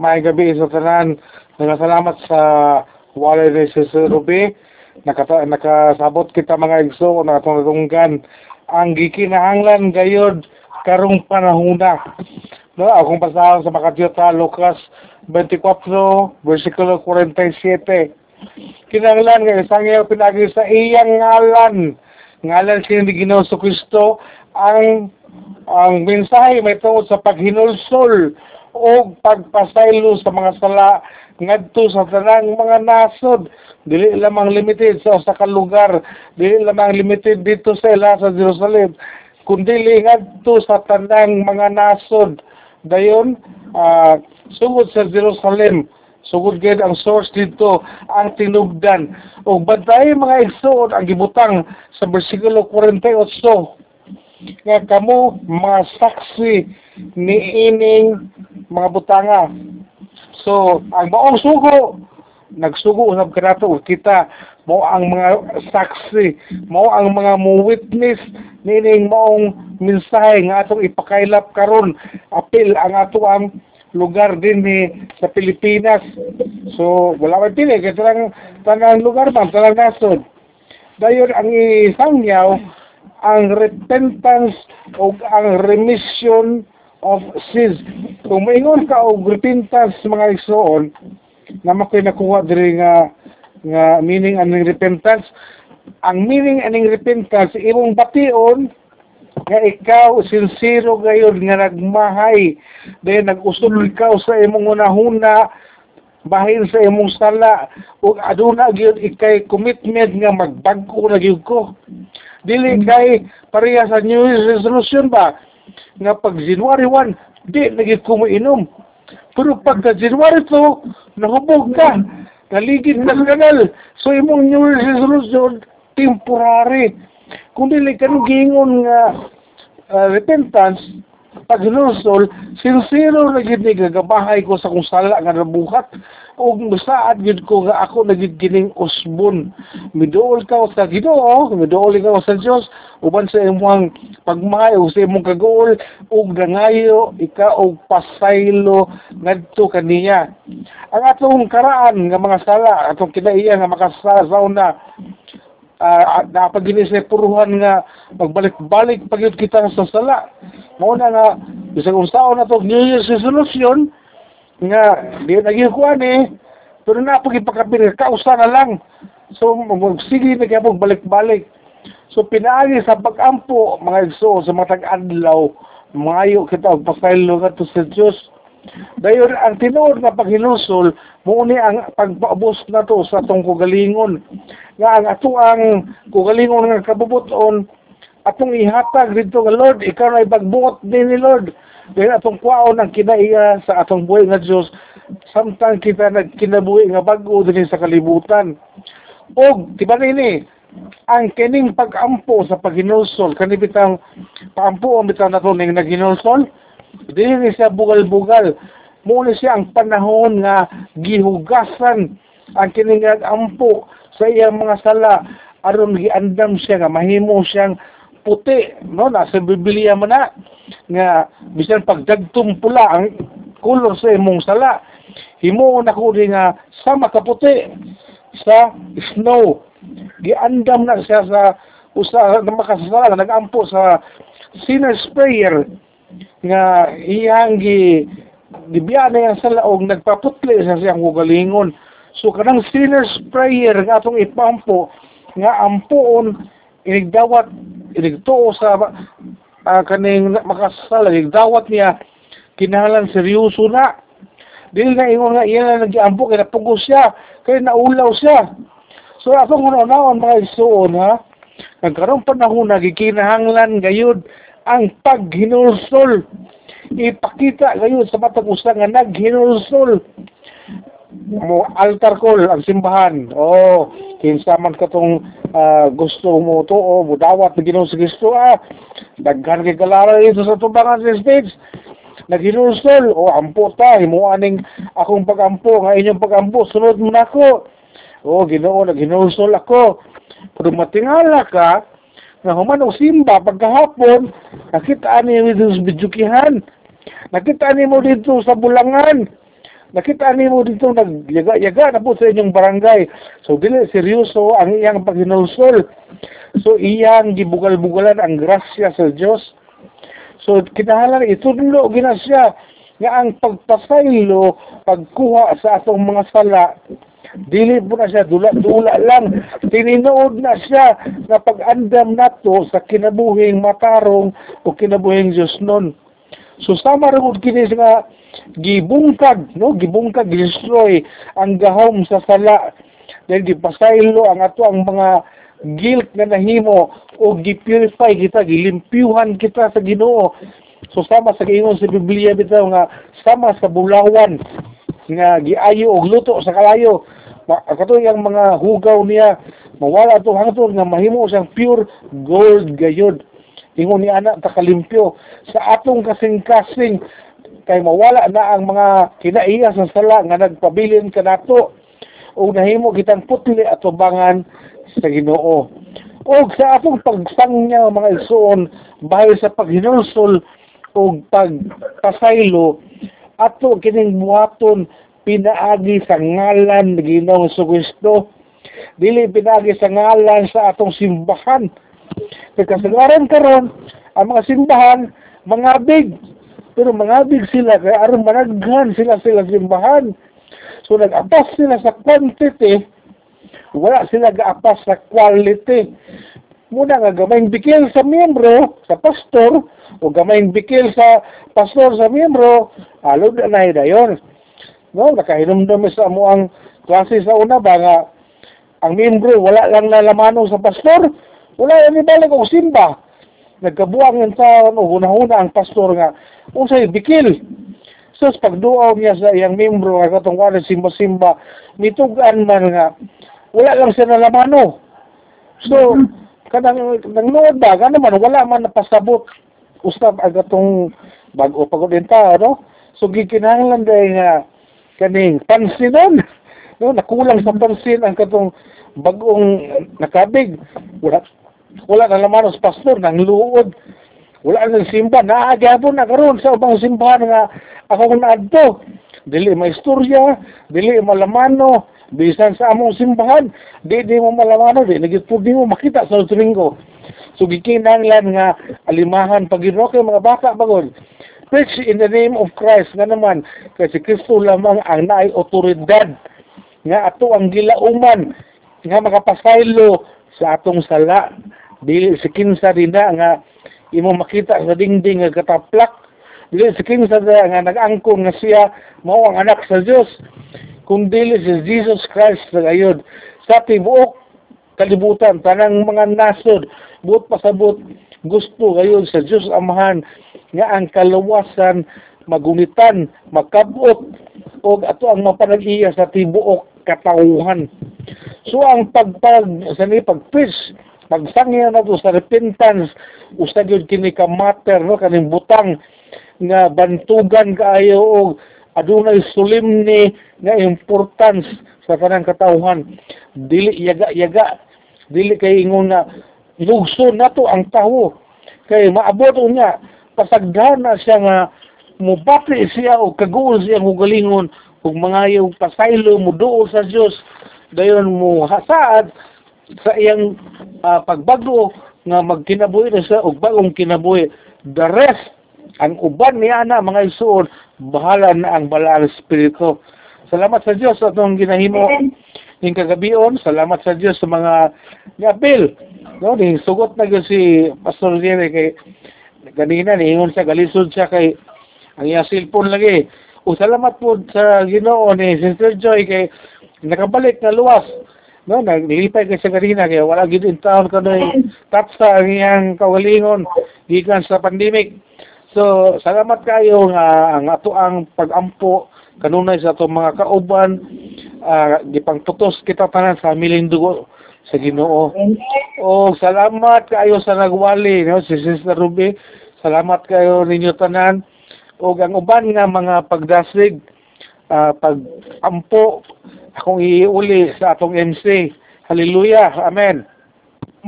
may gabi sa tanan. Nagasalamat sa walay ni si Sir Ruby. Nakata nakasabot kita mga igso na atong natunggan ang gikinahanglan gayod karong panahuna. No, akong basahan sa Makatiyota, Lucas 24, versikulo 47. Kinahanglan nga isang iyo pinagi sa iyang ngalan. Ngalan siya ni Ginoo sa Kristo ang ang mensahe may tungod sa paghinulsol o pagpasaylo sa mga sala ngadto sa tanang mga nasod. Dili lamang limited sa usa ka lugar. Dili lamang limited dito sa ila sa Jerusalem kundi ngadto sa tanang mga nasod. Dayon uh, sugod sa Jerusalem sugod gid ang source dito ang tinubdan ug bantay mga igsoon ang gibutang sa bersikulo 48 nga kamo mga saksi ni ining mga butanga. So, ang maong sugo, nagsugo usab kanato kita mo ang mga saksi, mo ang mga mo witness nining maong mensahe nga atong ipakailap karon apil ang ato ang lugar din ni sa Pilipinas. So, wala man pili kay tanang tanang lugar man, tanang nasod. Dayon ang isang yaw ang repentance o ang remission of sins. Kung maingon ka og repentance mga igsoon, na makoy nakuha diri nga nga meaning aning repentance, ang meaning aning repentance imong bation nga ikaw sincero gayud nga nagmahay dahil nag-usol ikaw sa imong unahuna bahin sa imong sala ug aduna gyud ikay commitment nga magbag-o na gyud ko dili kay pareha sa New resolution ba nga pag January 1 di nagit ko inom pero pagka January 2 nahubog ka. Naligid ka sa kanal. So imong New Year's resolution temporary. Kung dili ka gingon nga uh, repentance pag hinusol, sincero na gid ni gagabahay ko sa kung sala nga nabuhat. Ug saad gid ko nga ako nagid kining usbon. Miduol ka sa Ginoo miduol ka sa Dios uban sa imong pagmayo sa imong kagool ug nangayo ika og pasaylo ngadto kaniya ang atong karaan nga mga sala atong kinaiya nga makasasaw na uh, dapat gini sa puruhan nga magbalik-balik pagyud kita sa sala. Mao na nga bisag unsaon na to New Year's resolution nga di nagikuan eh pero na pag ipakapin kausa na lang. So sige na kaya balik-balik. So pinaagi sa pagampo mga igso sa mga tag-adlaw maayo kita og pasaylo ngadto sa Dios. Dayon ang tinuod nga paghinusol mo ni ang pagpaubos na to sa atong kugalingon nga ang ato ang kugalingon nga kabubuton atong ihatag dito nga Lord ikaw na ibagbuot din ni Lord. Dahil atong kwaon ang kinaiya sa atong buhay nga Dios samtang kita nagkinabuhi nga bag-o din sa kalibutan. Og tiba ni ang kining pag-ampo sa paghinulsol kani bitang paampo ang bitang nato ning naghinulsol? Dili siya bugal-bugal. Muna siya ang panahon nga gihugasan ang kining ampo sa iyang mga sala aron giandam siya nga mahimo siyang puti no? Nasa Biblia man na nga bisan pagdagtom pula ang kulor sa imong sala. Himo na ko nga sama kaputi sa snow. Giandam na siya sa usa na makasala nagampo sa sinner's prayer nga iyang gi gibiya na yan sa laog nagpaputli sa siyang hugalingon so kanang sinner's prayer nga atong ipampo nga ampuon inigdawat inigtuo sa uh, kaning makasala inigdawat niya kinahanglan seryoso na dili na ingon nga iya na nagiampo kay napugos siya kay naulaw siya so atong unaon mga isuon ha nagkaroon panahon na gikinahanglan gayud ang paghinulsol. Ipakita ngayon sa matag usa nga naghinulsol. Mo altar call ang simbahan. Oh, kinsa man katong uh, gusto mo to o oh, mudawat na Ginoo sa Kristo ah. Daghan kay kalara dito sa tubangan sa stage. Naghinulsol o oh, ampo ta himo aning akong pagampo nga inyong pagampo sunod mo nako. Oh, Ginoo naghinulsol ako. Pero matingala ka, nga human og simba pagkahapon nakita ni dito sa bidyukihan nakita ni mo dito sa bulangan nakita nimo dito nagyaga-yaga na po sa inyong barangay. So dili seryoso ang iyang paghinulsol. So iyang gibugal-bugalan ang grasya sa Dios. So kinahanglan itudlo gina siya nga ang pagpasaylo pagkuha sa atong mga sala dili po na siya dula-dula lang tininood na siya na pag-andam nato sa kinabuhing matarong o kinabuhing Diyos nun so sama rin kini nga gibungkag no? Gibungkag destroy ang gahom sa sala. Dahil gipasaylo ang ato ang mga guilt na nahimo o gipurify kita gilimpyuhan kita sa Ginoo. So sama sa giingon sa Biblia bitaw nga sama sa bulawan nga giayo og luto sa kalayo. Kato yung mga hugaw niya mawala to hangtod nga mahimo siyang pure gold gayod ingon ni anak takalimpyo. Sa atong kasing-kasing kay mawala na ang mga kinaiya sa sala nga nagpabilin kanato o nahimo kitang putli at tubangan sa Ginoo. O sa atong pagsangya mga igsoon bahay sa paghinulsol o pagpasaylo ato kining buhaton pinaagi sa ngalan ni Ginoong Kristo dili pinaagi sa ngalan sa atong simbahan kay kasagaran karon ang mga simbahan mga big. Pero mga big sila kay aron managhan sila sila simbahan. So nag-apas sila sa quantity. Wala sila gaapas sa quality. Muna nga gamayng bikil sa miyembro sa pastor o gamayng bikil sa pastor sa miyembro alod na na dayon No, nakahinumdum sa mo ang klase sa una ba nga ang miyembro wala lang nalamanong sa pastor, wala yan ibalik og simba. Nagkabuang yan sa ano, hunahuna ang pastor nga usay bikil. So, pagduaw niya sa iyang miyembro nga katong wala simba-simba, mitugan man nga wala lang siya nalamano. So, kanang nangnood ba, naman, wala man napasabot usap ang katong bago pagod ta, no? So, gikinahanglan dahil nga kaning pansinon no nakulang sa pansin ang katong bagong nakabig wala wala na laman sa pastor nang luod wala nang simba. Naagyapon na karon sa ubang simbahan nga ako naadto. Dili maistorya dili malamano. Bisan sa among simbahan di di mo malamano di nagitpud mo makita sa Domingo so gikinahanglan nga alimahan pagino kay mga bata bagod. Preach in the name of Christ nga naman kay si Kristo lamang ang naay otoridad nga ato ang gilauman nga makapasaylo sa atong sala dili si kinsa din na nga imo makita sa dingding nga kataplak dili si kinsa na nga nag-angkon nga siya mao ang anak sa Dios kung dili si Jesus Christ sa gayud sa tibuok kalibutan tanang mga nasod buot pasabot gusto gayon sa Diyos Amahan nga ang kaluwasan magumitan, makabot o ato ang mapanag-iya sa tibuok katauhan. So ang pagpag sa ni pagpis pagsangya na to sa repentance usa gyud kini ka matter no? Kaning butang nga bantugan kaayo og adunay solemne nga importance sa kanang katawhan dili yaga-yaga dili kay ingon na lugso nato ang tawo. Kay maabot niya pasagdan na siya nga mubati siya o kaguol siya hugalingon ug mga yung pasaylo mo duol sa Dios dayon mo hasaad sa iyang uh, pagbago nga magkinabuhi na siya og bagong kinabuhi. The rest ang uban niya na mga isuon bahala na ang balaang espiritu. Salamat sa Dios sa atong ginahimo. Ning kagabion salamat sa Dios sa mga niapil no ning sugot na si Pastor Jerry kay kanina niingon sa galisod siya kay ang iya cellphone lagi. O salamat po sa Ginoo ni Sister Joy kay nakabalik na luwas. No, naglipay kay sa kanina kay wala gid in town kanoy tapsa ang iyang kawalingon gikan sa pandemic. So, salamat kayo nga ang ato ang pagampo kanunay sa atong mga kauban uh, gipangtutos kita tanan sa miling dugo sa Ginoo. O salamat kayo sa nagwali no si Sister Ruby. Salamat kayo ninyo tanan o ang uban nga mga pagdasig uh, pagampo akong iuli sa atong MC. Hallelujah. Amen.